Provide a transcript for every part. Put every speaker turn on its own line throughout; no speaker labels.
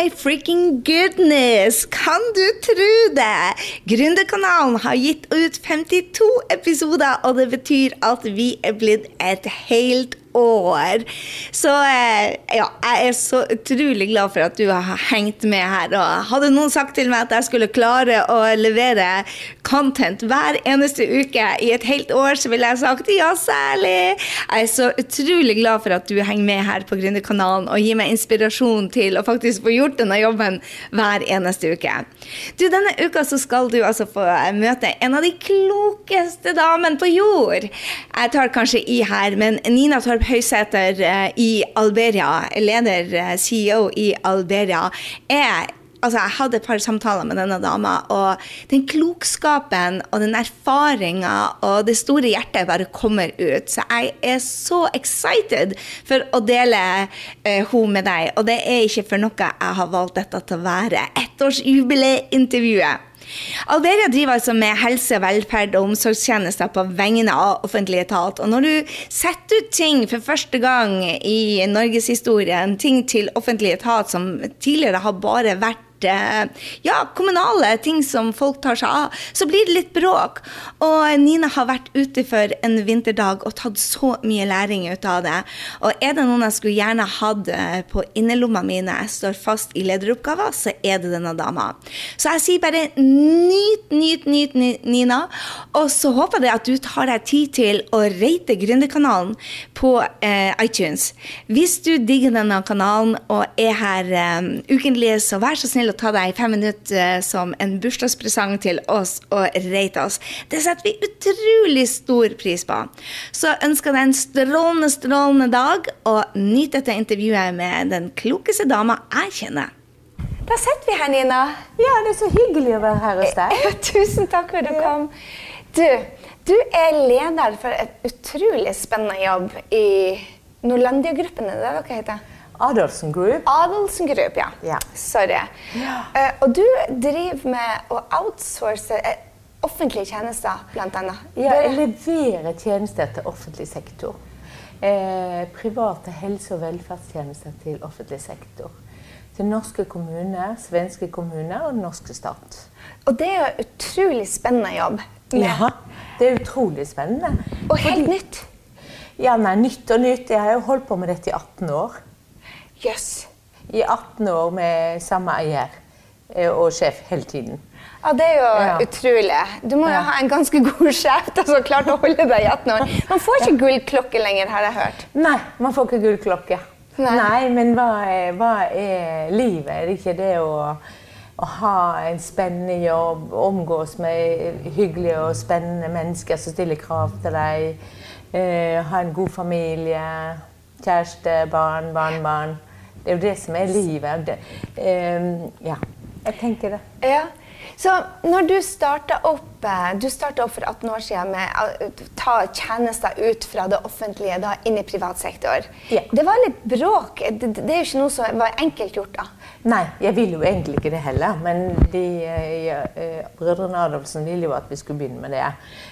My freaking goodness! Kan du tro det? Gründerkanalen har gitt ut 52 episoder, og det betyr at vi er blitt et helt år. Så eh, ja, jeg er så utrolig glad for at du har hengt med her. Og hadde noen sagt til meg at jeg skulle klare å levere content hver eneste uke i et helt år, så ville jeg sagt ja, særlig. Jeg er så utrolig glad for at du henger med her på Gründerkanalen og gir meg inspirasjon til å faktisk få gjort denne jobben hver eneste uke. Du, Denne uka så skal du altså få møte en av de klokeste damene på jord. Jeg tar kanskje i her, men Nina Torp Torp Høysæter eh, i Alberia, leder, eh, CEO i Alberia, er Altså, jeg hadde et par samtaler med denne dama, og den klokskapen og den erfaringa og det store hjertet bare kommer ut. Så jeg er så excited for å dele uh, henne med deg. Og det er ikke for noe jeg har valgt dette til å være ettårsjubileeintervjuet. Alberia driver altså med helse, velferd og omsorgstjenester på vegne av offentlig etat. Og når du setter ut ting for første gang i norgeshistorien, ting til offentlig etat som tidligere har bare vært ja, kommunale ting som folk tar seg av, så blir det litt bråk. Og Nina har vært ute for en vinterdag og tatt så mye læring ut av det. Og er det noen jeg skulle gjerne hatt eh, på innerlomma mine, jeg står fast i lederoppgaver, så er det denne dama. Så jeg sier bare nyt, nyt, nyt, Nina. Og så håper jeg at du tar deg tid til å rate Gründerkanalen på eh, iTunes. Hvis du digger denne kanalen og er her eh, ukentlig, så vær så snill å ta deg fem minutter eh, som en bursdagspresang til oss og rate oss. Det setter vi utrolig stor pris på. Så ønsker deg en strålende, strålende dag, og nyt dette intervjuet med den klokeste dama jeg kjenner. Da sitter vi her, Nina.
Ja, det er så hyggelig å være her hos deg.
Ja, tusen takk for at du kom. Du, du er leder for et utrolig spennende jobb i Norlandia-gruppen, er det det dere heter?
Adelsen Group.
Adelsen Group, ja.
ja.
Sorry. Ja. Uh, og du driver med å outsource uh, offentlige tjenester, bl.a.
Ja, jeg leverer tjenester til offentlig sektor. Eh, private helse- og velferdstjenester til offentlig sektor. Til norske kommuner, svenske kommuner og den norske stat.
Og det er jo utrolig spennende jobb.
Ja, det er utrolig spennende.
Og helt Fordi, nytt.
Ja, nei, nytt og nytt. Jeg har jo holdt på med dette i 18 år.
Jøss. Yes.
I 18 år med samme eier eh, og sjef hele tiden.
Ja, Det er jo ja. utrolig. Du må jo ja. ha en ganske god sjef som har klart å holde deg i 18 år. Man får ikke gullklokke lenger, har jeg hørt.
Nei, man får ikke gullklokke. Nei. Nei, men hva er, hva er, livet? Er det ikke det å, å, ha en spennende jobb, omgås med hyggelige og spennende mennesker som stiller krav til deg, eh, ha en god familie, kjæreste, barn, barnebarn? Det er jo det som er livet. Det, eh, ja, jeg tenker det.
Ja. Så når du starta opp, eh, du opp for 18 år siden med å ta tjenester ut fra det offentlige da, inn i privat sektor,
ja.
det var litt bråk. Det, det, er jo ikke noe som var enkelt gjort da?
Nei, jeg ville jo egentlig ikke det heller. Men de, eh, brødrene Adolfsen ville jo at vi skulle begynne med det.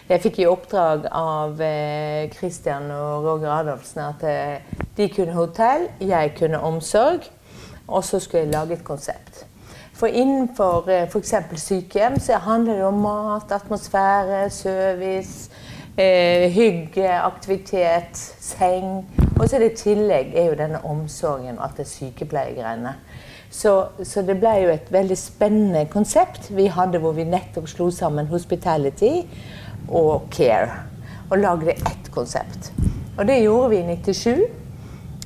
Jeg fikk i oppdrag av eh, Christian og Roger Adolfsen at eh, de kunne hotell, jeg kunne omsorg. Og så skulle jeg lage et konsept. For innenfor eh, f.eks. sykehjem så handler det om mat, atmosfære, service, eh, hygge, aktivitet, seng. Og så i tillegg er jo denne omsorgen og at det er sykepleiergreiene. Så, så, det ble jo et veldig spennende konsept vi hadde hvor vi nettopp slo sammen hospitality og care. Og lagde ett konsept. Og det gjorde vi i 97.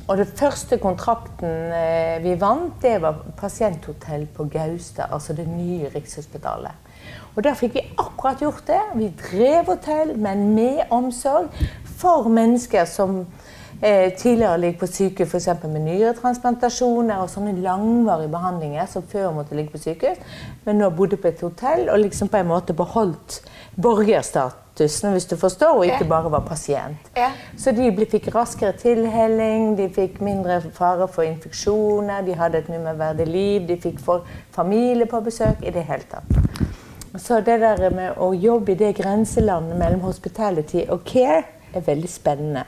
Og den første kontrakten eh, vi vant, det var pasienthotell på Gaustad. Altså det nye Rikshospitalet. Og der fikk vi akkurat gjort det. Vi drev hotell, men med omsorg for mennesker som eh, tidligere ligge på sykehus f.eks. med nyretransplantasjoner og sånne langvarige behandlinger som før måtte ligge på sykehus, men nå bodde på et hotell og liksom på en måte beholdt borgerstatusen, hvis du forstår, og ikke bare var pasient.
Ja.
Så de fikk raskere tilhelling, de fikk mindre fare for infeksjoner, de hadde et mye mer verdig liv, de fikk familie på besøk i det hele tatt. Så det der med å jobbe i det grenselandet mellom hospitality og care er veldig spennende.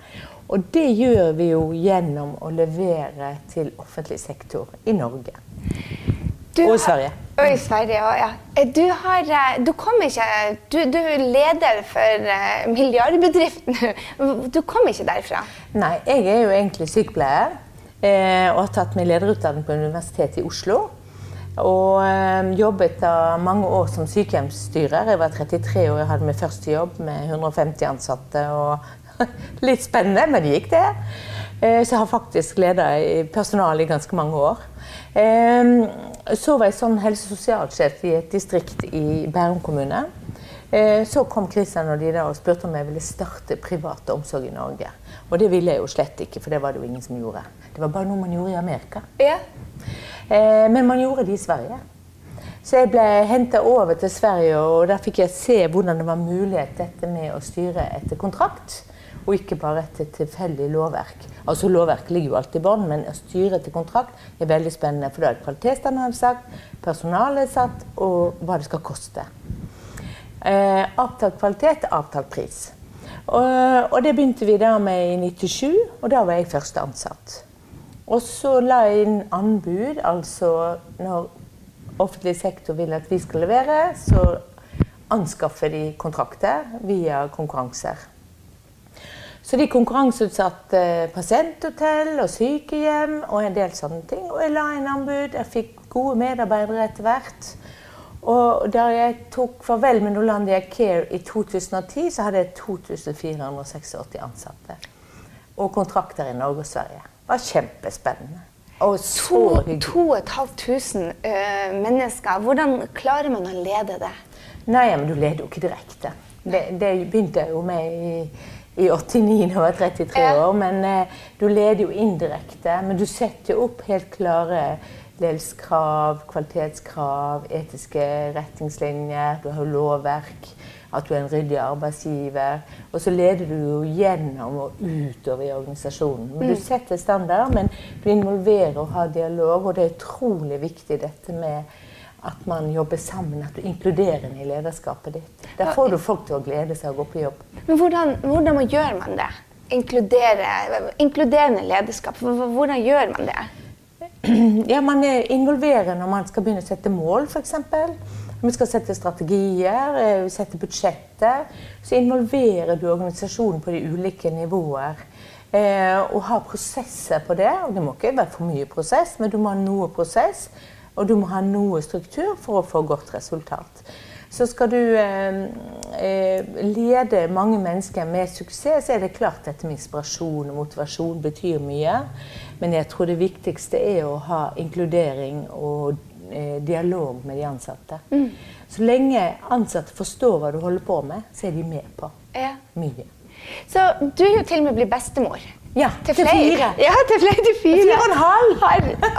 Og det gjør vi jo gjennom å levere til offentlig sektor i Norge.
Du
Og i Sverige.
Og i Sverige òg, ja. Eh, Du, har, eh, du kom ikke Du, du er leder for eh, milliardbedriften. Du kom ikke derfra.
Nei, jeg er jo egentlig sykepleier og har tatt min lederutdanning på Universitetet i Oslo. Og jobbet da mange år som sykehjemsstyrer. Jeg var 33 år, og hadde min første jobb med 150 ansatte. og Litt spennende, men det gikk det. Eh, så jeg har faktisk leda personal i ganske mange år. Eh, så var jeg sånn helse- og sosialsjef i et distrikt i Bærum kommune. Eh, Så kom Kristian og de der og spurte om jeg ville starte privat omsorg i Norge. Og det ville jeg jo slett ikke, for det var det jo ingen som gjorde. Det var bare noe man gjorde i Amerika.
Ja.
Eh, Men man gjorde det i Sverige. Så jeg ble henta over til Sverige, og der fikk jeg se hvordan det var mulighet dette med å styre etter kontrakt, og ikke bare etter tilfeldig lovverk. Altså Lovverk ligger jo alltid i bånn, men å styre etter kontrakt er veldig spennende. For da er kvalitetsstandarden sagt, personalet er satt, og hva det skal koste. Eh, avtalt kvalitet, avtalt pris. Og, og det begynte vi da med i 97, og da var jeg første ansatt. Og så la jeg inn anbud, altså når offentlig sektor vil at vi skal levere, så anskaffer de kontrakter via konkurranser. Så de konkurranseutsatte pasienthotell og sykehjem og en del sånne ting. Og jeg la inn anbud, jeg fikk gode medarbeidere etter hvert. Og da jeg tok farvel med Nolandia Care i 2010, så hadde jeg 2486 ansatte. Og kontrakter i Norge og Sverige. Det var kjempespennende. Og så hyggelig.
to og et halvt tusen eh, mennesker. Hvordan klarer man å lede det?
Nei, men du leder jo ikke direkte. Det, det begynte jeg jo med i, i 89 da jeg var 33
Ja.
år. Men eh, du leder jo indirekte. Men du setter jo opp helt klare ledelseskrav, kvalitetskrav, etiske retningslinjer. Du har jo lovverk. At du er en ryddig arbeidsgiver. Og så leder du jo gjennom og utover i organisasjonen. Men Du setter standard, men du involverer og har dialog. Og det er utrolig viktig dette med at man jobber sammen, at du inkluderer den i lederskapet ditt. Der får du folk til å glede seg å gå på jobb.
Men hvordan, hvordan gjør man det? Inkluderende lederskap. Hvordan gjør man det?
Ja, Man er involverer når man skal begynne å sette mål, f.eks. Vi skal sette strategier, eh, sette budsjetter, så involverer du organisasjonen på de ulike nivåer. Eh, og har prosesser på det. og Det må ikke være for mye prosess, men du må ha noe prosess. Og du må ha noe struktur for å få godt resultat. Så skal du eh, eh, lede mange mennesker med suksess, så er det klart dette med inspirasjon og motivasjon betyr mye. Men jeg tror det viktigste er å ha inkludering og eh, dialog med de ansatte. Så lenge ansatte forstår hva du holder på med, så er de med på
Ja.
mye.
Så du er jo til og med blitt bestemor.
Ja,
Til
til fire.
Ja, til flere til fire.
Fire og en halv.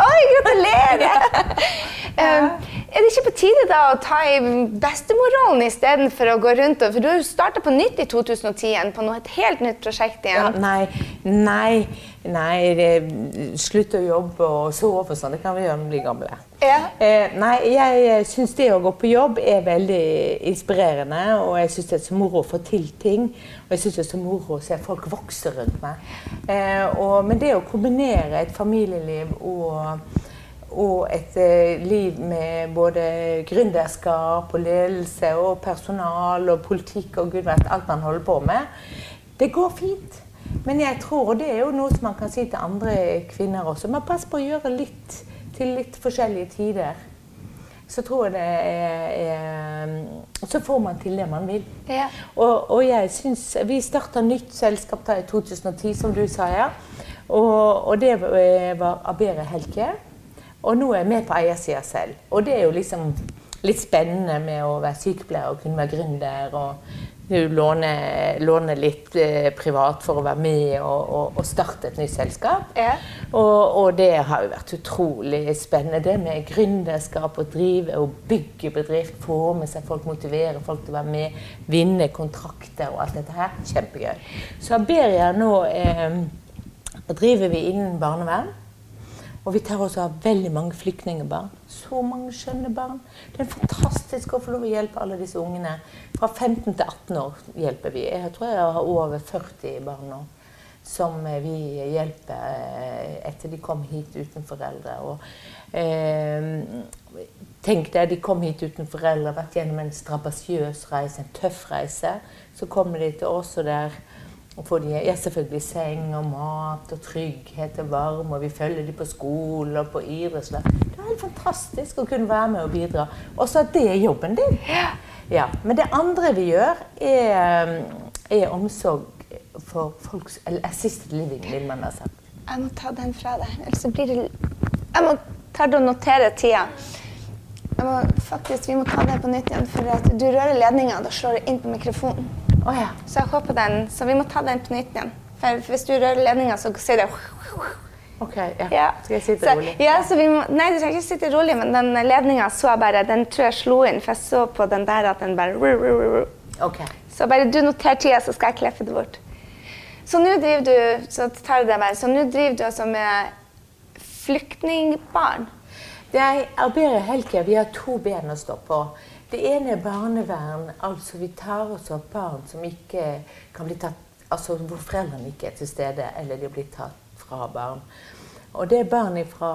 Oi, gratulerer! um, er det ikke tide da å ta i bestemorrollen istedenfor å gå rundt og For du har jo starta på nytt i 2010 igjen, på noe, et helt nytt prosjekt
Ja,
igjen.
nei, nei, nei det, Slutt å jobbe og sove og sånn. Det kan vi gjøre når vi blir gamle.
Ja.
Eh, nei, jeg syns det å gå på jobb er veldig inspirerende. Og jeg syns det er så moro å få til ting. Og jeg syns det er så moro å se folk vokse rundt meg. Eh, og, men det å kombinere et familieliv og og et eh, liv med både gründerskap og ledelse og personal og politikk og gud vet alt man holder på med. Det går fint. Men jeg tror, og det er jo noe som man kan si til andre kvinner også, man pass på å gjøre litt til litt forskjellige tider. Så tror jeg det er, er Så får man til det man vil.
Ja.
Og, og jeg syns Vi starta nytt selskap da i 2010, som du sa, ja. Og, og det var Abere Healthcare. Og nå er jeg med på eiersida selv. Og det er jo liksom litt spennende med å være sykepleier og kunne være gründer. og låne, låne litt eh, privat for å være med og, og, og starte et nytt selskap.
Ja.
Og, og, det har jo vært utrolig spennende. Det med gründerskap, å drive og bygge bedrift, få med seg folk, motivere folk til å være med, vinne kontrakter og alt dette her. Kjempegøy. Så Aberia nå eh, driver vi innen barnevern. Og vi tar også av veldig mange flyktningbarn. Så mange skjønne barn. Det er fantastisk å få lov å hjelpe alle disse ungene. Fra 15 til 18 år hjelper vi. Jeg tror jeg har over 40 barn nå som vi hjelper eh, etter de kom hit uten foreldre. Og, eh, tenk deg, de kom hit uten foreldre, vært gjennom en strabasiøs reise, en tøff reise. Så kommer de til oss, og der får de ja, selvfølgelig seng og mat og trygghet og varme, og vi følger dem på skole og på idrettslag. Det er helt fantastisk å kunne være med og bidra. Og så er det jobben din. Ja. Men det andre vi gjør, er, er omsorg for folks Eller assisted living, vil man ha sagt.
Jeg må ta den fra deg, ellers så blir det Jeg må ta det og notere tida. Må, faktisk, vi må ta det på nytt igjen, for at du rører ledninga, da slår det inn på mikrofonen.
Oh, ja.
Så jeg håper den, så vi må ta den på nytt igjen. For hvis du rører ledninga, så sier det
OK. Ja.
Ja.
Skal jeg sitte
Så-
rolig?
Ja, så vi må, nei, du trenger ikke sitte rolig, men den ledninga så jeg bare Den tror jeg slo inn, for jeg så på den der at den bare ru, ru, ru, ru.
Ok.
Så bare du noter tida, så skal jeg kleffe det bort. Så nå driver du så tar du det bare, så nå driver du altså med flyktningbarn.
Det er Arbeid Helke, vi har to ben å stå på. Det ene er barnevern. Altså vi tar oss av barn som ikke kan bli tatt Altså hvor foreldrene ikke er til stede, eller de blir tatt fra barn. Og det er barn fra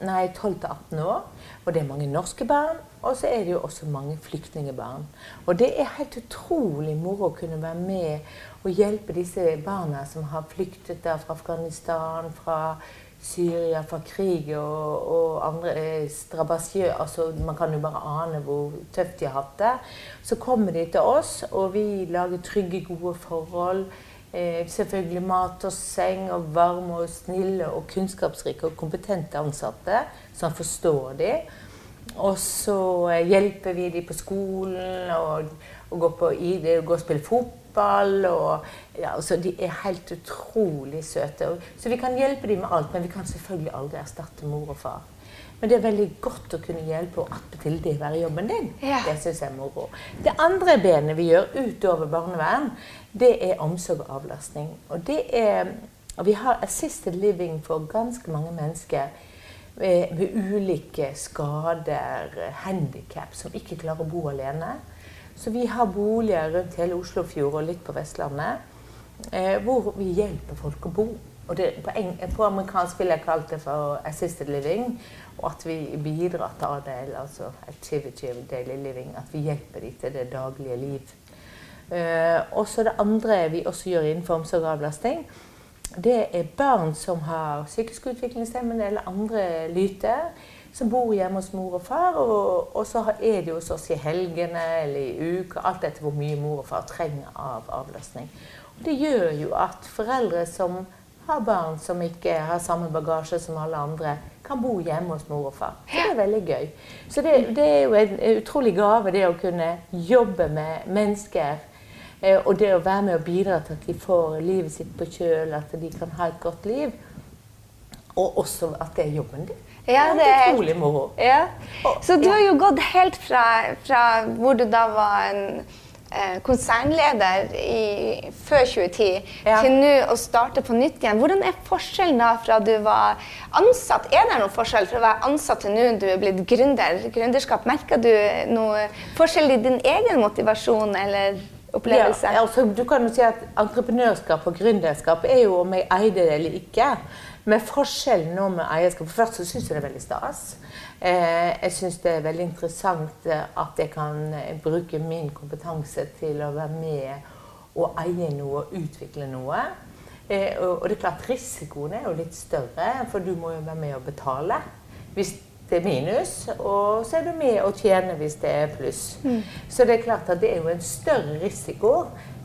12 til 18 år. Og det er mange norske barn. Og så er det jo også mange flyktningebarn. Og det er helt utrolig moro å kunne være med og hjelpe disse barna som har flyktet der fra Afghanistan, fra Syria, fra krig og, og andre strabasiø... Altså, man kan jo bare ane hvor tøft de har hatt det. Så kommer de til oss, og vi lager trygge, gode forhold. Eh, selvfølgelig mat og seng og varme og snille og kunnskapsrike og kompetente ansatte som forstår de. Og så eh, hjelper vi de på skolen og, og gå på ID, og går og spille fotball. Og, ja, altså, de er helt utrolig søte. Så vi kan hjelpe dem med alt, men vi kan selvfølgelig aldri erstatte mor og far. Men det er veldig godt å kunne hjelpe, og attpåtil det være jobben din.
Ja.
Det syns jeg er moro. Det andre benet vi gjør utover barnevern, det er omsorg og avlastning. Og det er og vi har assisted living for ganske mange mennesker med, med ulike skader, handikap, som ikke klarer å bo alene. Så vi har boliger rundt hele Oslofjord og litt på Vestlandet eh, hvor vi hjelper folk å bo. Og det, på, eng, på amerikansk ville jeg kalt det for assisted living. Og at vi bidrar til ADL, altså activity of daily living. At vi hjelper dem til det daglige liv. Eh, og så det andre vi også gjør innenfor omsorg og avlastning, det er barn som har psykisk utviklingshemmede eller andre lyter, som bor hjemme hos mor og far. Og, og så er de hos oss i helgene eller i uka, alt etter hvor mye mor og far trenger av avlastning. Og det gjør jo at foreldre som har barn som ikke har samme bagasje som alle andre, kan bo hjemme hos mor og far. Så det er veldig gøy. Så det, det er jo en utrolig gave, det å kunne jobbe med mennesker. eh, Og det å være med og bidra til at de får livet sitt på kjøl, at de kan ha et godt liv. Og også at det er jobben din.
Ja, det er
utrolig moro.
Ja. Så du har jo gått helt fra, fra hvor du da var en eh, konsernleder i, før 2010,
Ja.
til nå å starte på nytt igjen. Hvordan er forskjellen da fra du var ansatt? Er det noen forskjell fra å være ansatt til nå du er blitt gründer? Gründerskap, Merker du noe forskjell i din egen motivasjon eller opplevelse?
Ja, altså, du kan jo si at Entreprenørskap og gründerskap er jo om jeg eide det eller ikke. Men forskjellen nå med eierskap For først så syns jeg det er veldig stas. Eh, jeg syns det er veldig interessant eh, at jeg kan eh, bruke min kompetanse til å være med og eie noe og utvikle noe. Eh, og, og det er klart risikoen er jo litt større, for du må jo være med og betale. Hvis det er minus, og så er du med å tjene hvis det er pluss.
Mm.
Så det er klart at det er jo en større risiko,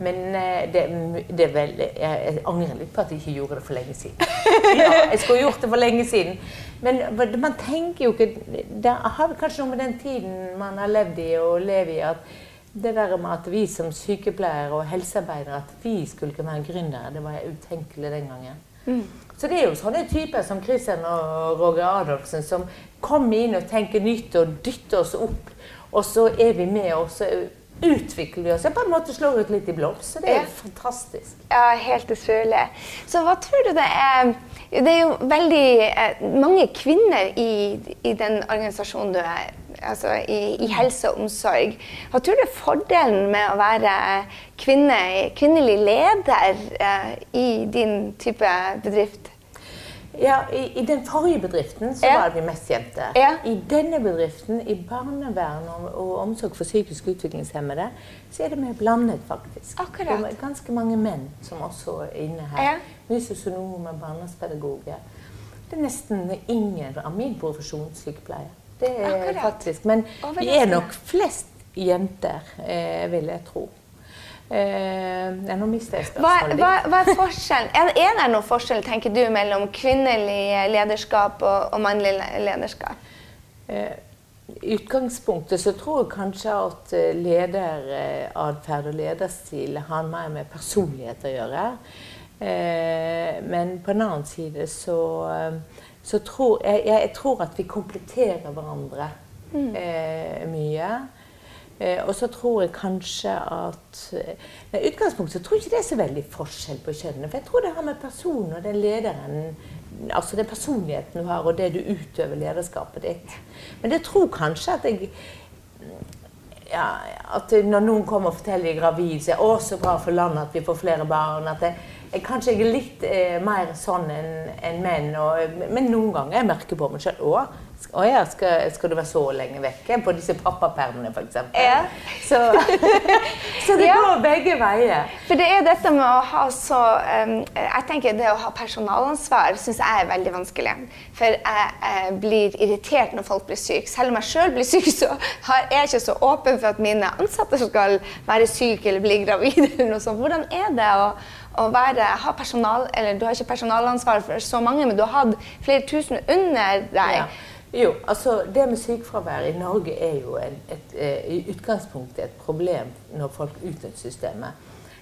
men eh, det, det er vel, jeg, angrer litt på at jeg ikke gjorde det for lenge siden. Ja, jeg skulle gjort det for lenge siden. Men man tenker jo ikke Det har kanskje noe med den tiden man har levd i og lever i, at det der med at vi som sykepleiere og helsearbeidere at vi skulle ikke være gründere, det var utenkelig den gangen.
Mm.
Så det er jo sånne typer som Christian og Roger Adolfsen som kommer inn og tenke nytt og dytte oss opp. Og så er vi med, og så utvikler vi oss. Jeg på en måte slår ut litt i blomst. Så det er
Ja.
fantastisk.
Ja, helt utrolig. Så hva tror du det er Det er jo veldig eh, mange kvinner i, i den organisasjonen du er, altså i, i helse og omsorg. Hva tror du er fordelen med å være kvinne, kvinnelig leder eh, i din type bedrift?
Ja, i, I den forrige bedriften så
Ja.
var vi mest jenter.
Ja.
I denne bedriften, i barnevern og, og omsorg for psykisk utviklingshemmede, så er det mer blandet, faktisk.
Akkurat.
Det er ganske mange menn som også er inne her.
Ja.
Mye sosionomer, barnevernspedagoger. Det er nesten ingen av min profesjon sykepleier. Det er
Akkurat.
faktisk, Men vi er nok flest jenter, eh, vil jeg tro. Eh, nå mister jeg spørsmålet
hva,
hva,
hva er forskjellen? Er, er det noen forskjell tenker du, mellom kvinnelig lederskap og, og mannlig lederskap?
Eh, I utgangspunktet så tror jeg kanskje at eh, lederatferd og lederstil har mer med personlighet å gjøre. Eh, men på en annen side så, eh, så tror jeg, jeg, jeg tror at vi kompletterer hverandre eh, mye. Eh, og så tror jeg kanskje at I utgangspunktet så tror jeg ikke det er så veldig forskjell på kjønnene. For jeg tror det har med personen og den lederen Altså den personligheten du har, og det du utøver lederskapet ditt. Men jeg tror kanskje at jeg ja, at når noen kommer og forteller de er gravid, så er det også så bra for landet at vi får flere barn. At jeg, jeg kanskje jeg er litt eh, mer sånn enn en menn. Og, men noen ganger jeg merker på meg selv å, ja, skal, skal du være så lenge vekke på disse pappapermene f.eks.
Ja.
Så, så det
Ja.
går begge veier.
For det er dette med å ha så um, Jeg tenker det å ha personalansvar syns jeg er veldig vanskelig. For jeg, jeg blir irritert når folk blir syke. Selv om jeg sjøl blir syk, så er jeg ikke så åpen for at mine ansatte skal være syke eller bli gravide. eller noe sånt. Hvordan er det å, å være, ha personal, eller Du har ikke personalansvar for så mange, men du har hatt flere tusen under deg.
Ja. Jo, altså Det med sykefravær i Norge er jo en, et, et, i utgangspunktet et problem når folk utnytter systemet.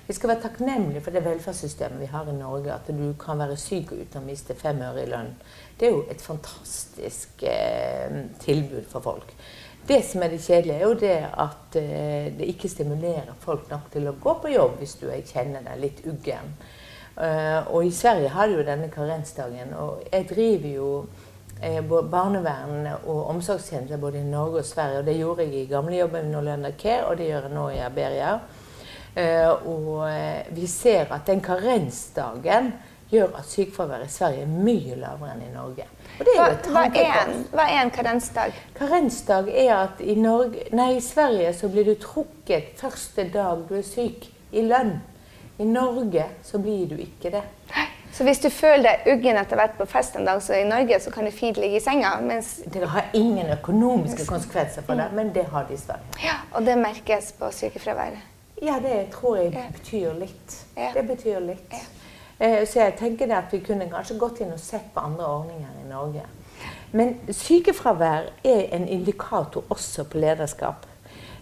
Vi skal være takknemlige for det velferdssystemet vi har i Norge. At du kan være syk uten å miste fem øre i lønn. Det er jo et fantastisk eh, tilbud for folk. Det som er det kjedelige, er jo det at eh, det ikke stimulerer folk nok til å gå på jobb hvis du er- kjenner deg litt uggen. Uh, og i Sverige har de jo denne karensdagen. Og jeg driver jo eh, både barnevern og omsorgstjenester både i Norge og Sverige. Og det gjorde jeg i gamlejobben med Norlanda Care, og det gjør jeg nå i Aberia. Eh, og eh, vi ser at den karensdagen gjør at sykefraværet i Sverige er mye lavere enn i Norge.
Hva, hva, er en, hva er en karensdag?
Karensdag er at i, Norge, nei, i Sverige så blir du trukket første dag du er syk, i lønn. I Norge så blir du ikke det.
Så hvis du føler deg uggen etter hvert på fest en dag, så i Norge så kan du fint ligge i senga. Mens,
Det har ingen økonomiske konsekvenser for deg, men det har det i Sverige.
ja, og det merkes på sykefraværet.
Ja, det tror jeg betyr litt.
Ja.
Det betyr litt.
Ja.
Eh, Så jeg tenker at vi kunne kanskje gått inn og sett på andre ordninger i Norge. Men sykefravær er en indikator også på lederskap.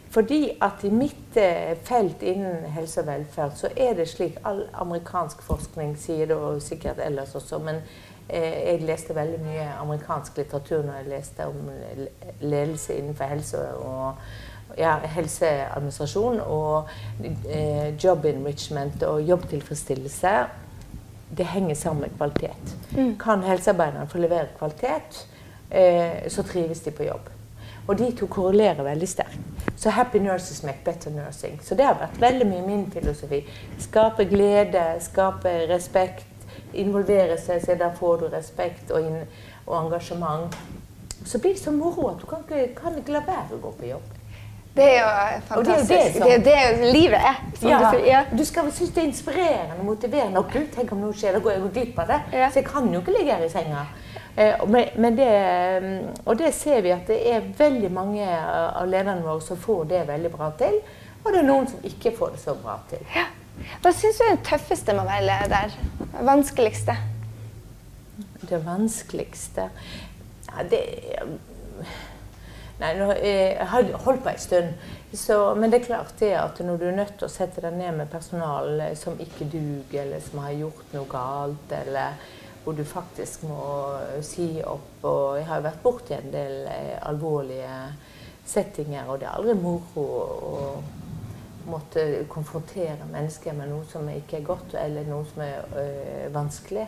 Fordi at i mitt eh, felt innen helse og velferd så er det slik all amerikansk forskning sier det, og sikkert ellers også, men eh, jeg leste veldig mye amerikansk litteratur når jeg leste om ledelse innenfor helse og ja, helseadministrasjon og eh, job enrichment og jobbtilfredsstillelse. Det henger sammen med kvalitet. Kan helsearbeiderne få levere kvalitet, eh, så trives de på jobb. Og de to korrelerer veldig sterkt. Så happy nurses make better nursing. Så det har vært veldig mye min filosofi. Skape glede, skape respekt, involvere seg, så der får du respekt og, og engasjement. Så blir det så moro at du kan ikke, kan ikke la være å gå på jobb.
Det er jo
fantastisk. det er jo det
Det er det livet er. Ja. du. Ja.
Du skal synes det er inspirerende og motiverende. Og gud, tenk om noe skjer, da går jeg glipp av det.
Ja.
Så jeg kan jo ikke ligge her i senga. Eh, men, men det, mm, og det ser vi at det er veldig mange av lederne våre som får det veldig bra til. Og det er noen som ikke får det så bra til.
Ja. Hva syns du er det tøffeste med å være leder? Vanskeligste?
Det vanskeligste ja, det, Nei, nå, jeg har holdt på en stund. Så, men det er klart det at når du er nødt til å sette deg ned med personal som ikke duger, eller som har gjort noe galt, eller hvor du faktisk må si opp Og jeg har jo vært borti en del eh, alvorlige settinger, og det er aldri moro å måtte konfrontere mennesker med noe som ikke er godt, eller noe som er øh, vanskelig.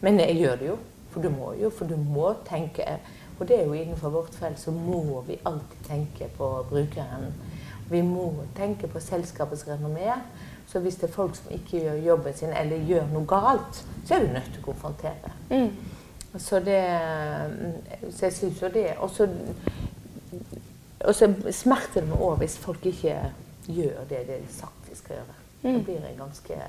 Men jeg gjør det jo. For du må jo. For du må tenke Og det er jo innenfor vårt felt, så må vi alltid tenke på brukeren. Vi må tenke på selskapets renommé. Så hvis det er folk som ikke gjør jobben sin, eller gjør noe galt, så er du nødt til å konfrontere. Mm. Så det Så jeg syns jo det. Og så smerter det meg òg hvis folk ikke gjør det de har sagt de skal gjøre. Mm. Da blir jeg ganske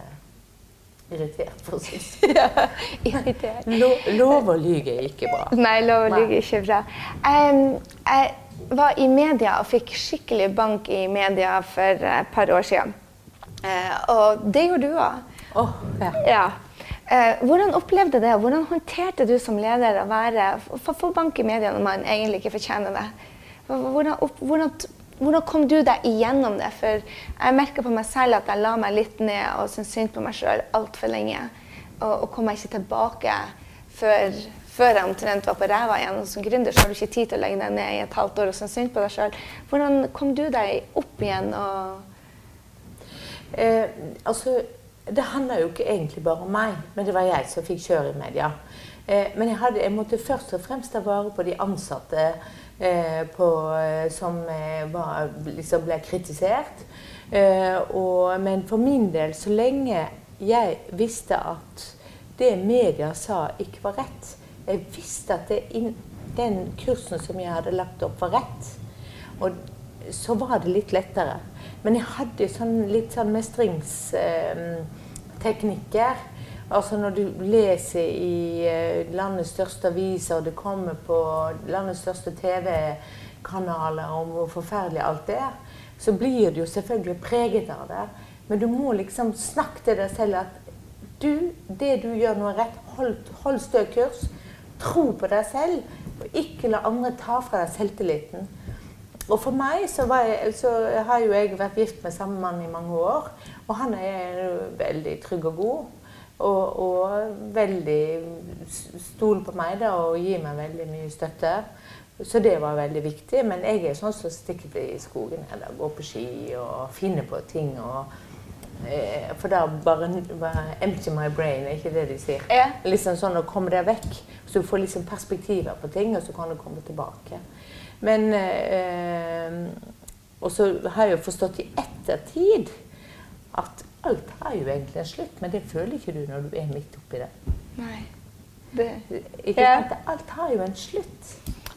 irritert, for å si det sånn. lov å lyge er ikke bra.
Nei, lov å lyge er ikke bra. Um, jeg var i media og fikk skikkelig bank i media for et par år siden. Uh, og det gjorde du òg.
Oh, ja.
ja. Uh, hvordan opplevde det? Hvordan håndterte du som leder å være, få bank i media når man egentlig ikke fortjener det? Hvordan, hvordan, hvordan, kom du deg igjennom det? For jeg merka på meg selv at jeg la meg litt ned og syntes synd på meg sjøl altfor lenge. Og, og, kom meg ikke tilbake før, før jeg omtrent var på ræva igjen. Og som gründer så har du ikke tid til å legge deg ned i et halvt år og synes synd på deg sjøl. Hvordan kom du deg opp igjen?
Eh, altså, det handla jo ikke egentlig bare om meg, men det var jeg som fikk kjøre i media. Eh, men jeg, hadde, jeg måtte først og fremst ta vare på de ansatte Eh, på, eh, som eh, var, liksom ble kritisert. Og, men for min del, så lenge jeg visste at det media sa, ikke var rett Jeg visste at det, den kursen som jeg hadde lagt opp, var rett. Og så var det litt lettere. Men jeg hadde sånn, litt sånn mestringsteknikker. Altså når du leser i uh, landets største aviser, og det kommer på landets største TV-kanaler om hvor forferdelig alt det er, så blir du jo selvfølgelig preget av det. Men du må liksom snakke til deg selv at du, det du gjør nå er rett. Hold, hold stø kurs. Tro på deg selv. Og ikke la andre ta fra deg selvtilliten. Og for meg så, jeg, så har jo jeg vært gift med samme mann i mange år. Og han er veldig trygg og god. Og, og veldig stol på meg da, og gir meg veldig mye støtte. Så det var veldig viktig. Men jeg er sånn som stikker i skogen eller går på ski og finner på ting. Og, eh, for da bare, bare, empty my brain, er ikke det de sier? Ja. Liksom sånn å komme deg vekk. Så du får liksom perspektiver på ting, og så kan du komme tilbake. Men eh, Og så har jeg jo forstått i ettertid at alt har jo egentlig en slutt, men det føler ikke du når du er midt oppi det.
Nei. Det,
ikke ja. Alt har jo en slutt.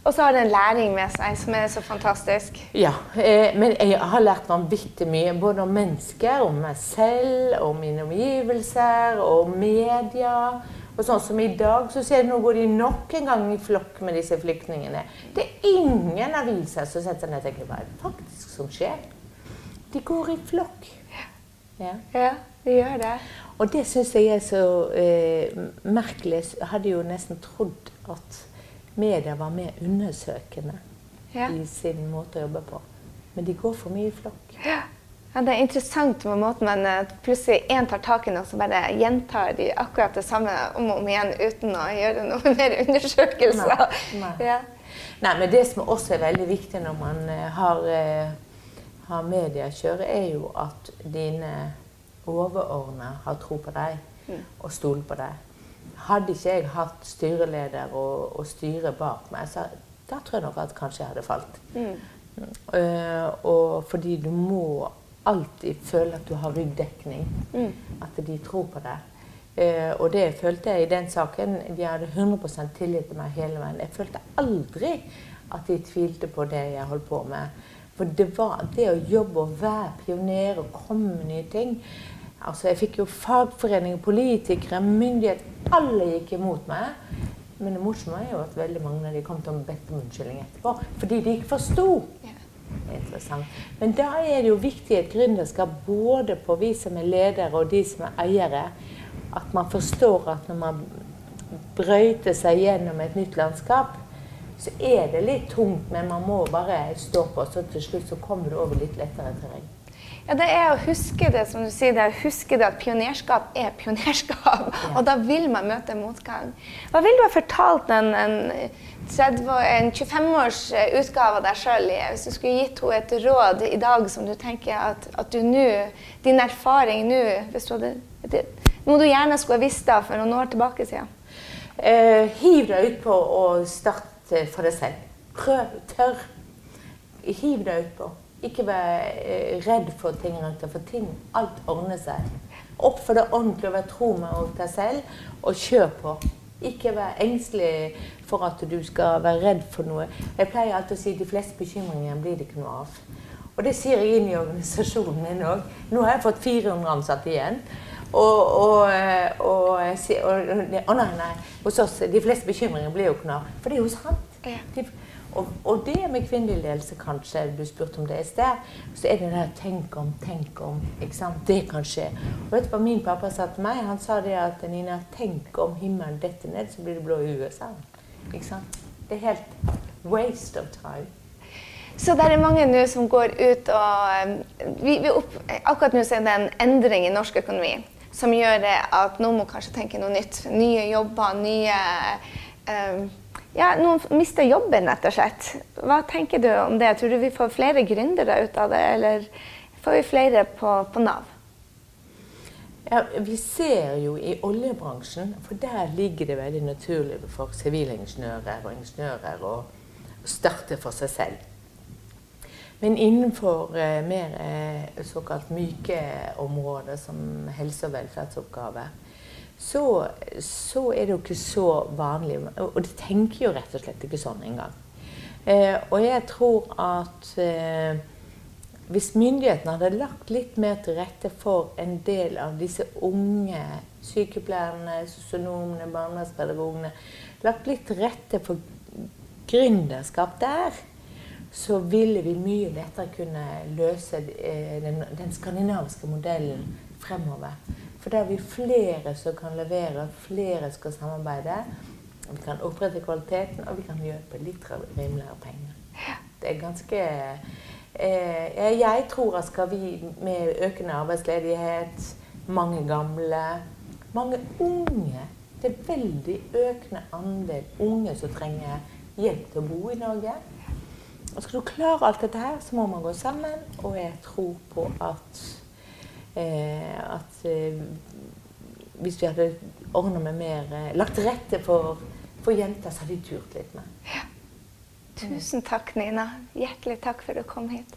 Og så har det en læring med seg som er så fantastisk.
Ja, eh, men jeg har lært vanvittig mye. Både om mennesker, om meg selv, om mine omgivelser, og media. Og sånn som i dag, så ser du nå går de nok en gang i flokk med disse flyktningene. Det er ingen aviser som setter seg ned og tenker hva er det faktisk som skjer? De går i flokk.
Ja, ja de gjør det.
Og det syns jeg er så eh, merkelig. Jeg hadde jo nesten trodd at media var mer undersøkende ja. i sin måte å jobbe på. Men de går for mye i flokk.
Ja. Ja, Det er interessant på måten men eh, plutselig én tar tak i noe, så bare gjentar de akkurat det samme om og om igjen uten å gjøre noe mer undersøkelser. Nei,
nei. Ja. nei men det som også er veldig viktig når man har, har media kjøre, er jo at dine overordna har tro på deg mm. og stoler på deg. Hadde ikke jeg hatt styreleder og, og styre bak meg, så da tror jeg nok at kanskje jeg hadde falt. Mm. Uh, og fordi du må alltid føle at du har ryggdekning. Mm. At de tror på deg. Eh, og det følte jeg i den saken. De hadde 100 tillit til meg hele veien. Jeg følte aldri at de tvilte på det jeg holdt på med. For det var det å jobbe og være pioner og komme med nye ting. Altså, jeg fikk jo fagforeninger, politikere, myndighet Alle gikk imot meg. Men det morsomme er jo at veldig mange av de kom til å be om unnskyldning etterpå. Fordi de ikke forsto.
Ja.
Interessant. Men da er det jo viktig i et gründerskap, både på vi som er ledere og de som er eiere, at man forstår at når man brøyter seg gjennom et nytt landskap, så er det litt tungt, men man må bare stå på, så til slutt så kommer du over litt lettere terreng.
Ja, det er å huske det, som du sier, det er å huske det at pionerskap er pionerskap. Og da vil man møte motgang. Hva vil du ha fortalt en, en, en 25 års utgave av deg sjøl, hvis du skulle gitt henne et råd i dag som du tenker at, at du nå Din erfaring nå hvis du hadde, det, Noe du gjerne skulle ha visst da for noen år tilbake siden?
Eh, hiv deg utpå og start for deg selv. Prøv, tør. Hiv deg utpå. Ikke vær eh, redd for ting rundt deg, for ting Alt ordner seg. Oppfør deg ordentlig og vær tro med deg selv, og kjør på. Ikke vær engstelig for at du skal være redd for noe. Jeg pleier alltid å si at de fleste bekymringer blir det ikke noe av. Og det sier jeg inn i organisasjonen min òg. Nå har jeg fått 400 ansatte igjen. Og, og, og, og, og nei, nei, hos oss de fleste bekymringer blir jo ikke noe av. For det er jo sant. De, og, og, det med kvinnelig ledelse, kanskje, du spurte om det i sted, så er det der 'tenk om, tenk om'. ikke sant? Det kan skje. Og vet du hva min pappa sa til meg? Han sa det at Nina, tenk om himmelen detter ned, så blir det blå i USA. Ikke sant? Det er helt waste of time.
Så det er mange nå som går ut og vi, vi opp, Akkurat nå er det en endring i norsk økonomi som gjør at noen må kanskje tenke noe nytt. Nye jobber, nye um, ja, Noen mister jobben, rett og slett. Hva tenker du om det? Tror du vi får flere gründere ut av det, eller får vi flere på, på Nav?
Ja, vi ser jo i oljebransjen, for der ligger det veldig naturlig for sivilingeniører og ingeniører å starte for seg selv. Men innenfor eh, mer eh, såkalt myke områder som helse- og velferdsoppgaver, så, så, er det jo ikke så vanlig. Og de tenker jo rett og slett ikke sånn engang. Eh, og jeg tror at eh, hvis myndighetene hadde lagt litt mer til rette for en del av disse unge sykepleierne, sosionomene, barnevernspedagogene Lagt litt til rette for gründerskap der, så ville vi mye lettere kunne løse eh, den, den skandinaviske modellen fremover. For det er vi flere som kan levere, flere skal samarbeide. Vi kan opprette kvaliteten, og vi kan på litt rimeligere penger. Det er ganske eh, Jeg tror at skal vi med økende arbeidsledighet, mange gamle, mange unge Det er veldig økende andel unge som trenger hjelp til å bo i Norge. Og skal du klare alt dette her, så må man gå sammen. Og jeg tror på at, at eh, hvis vi hadde ordna med mer eh, Lagt til rette for, for, jenter, så hadde de turt litt mer. Ja.
Tusen takk, Nina. Hjertelig takk for at du kom hit.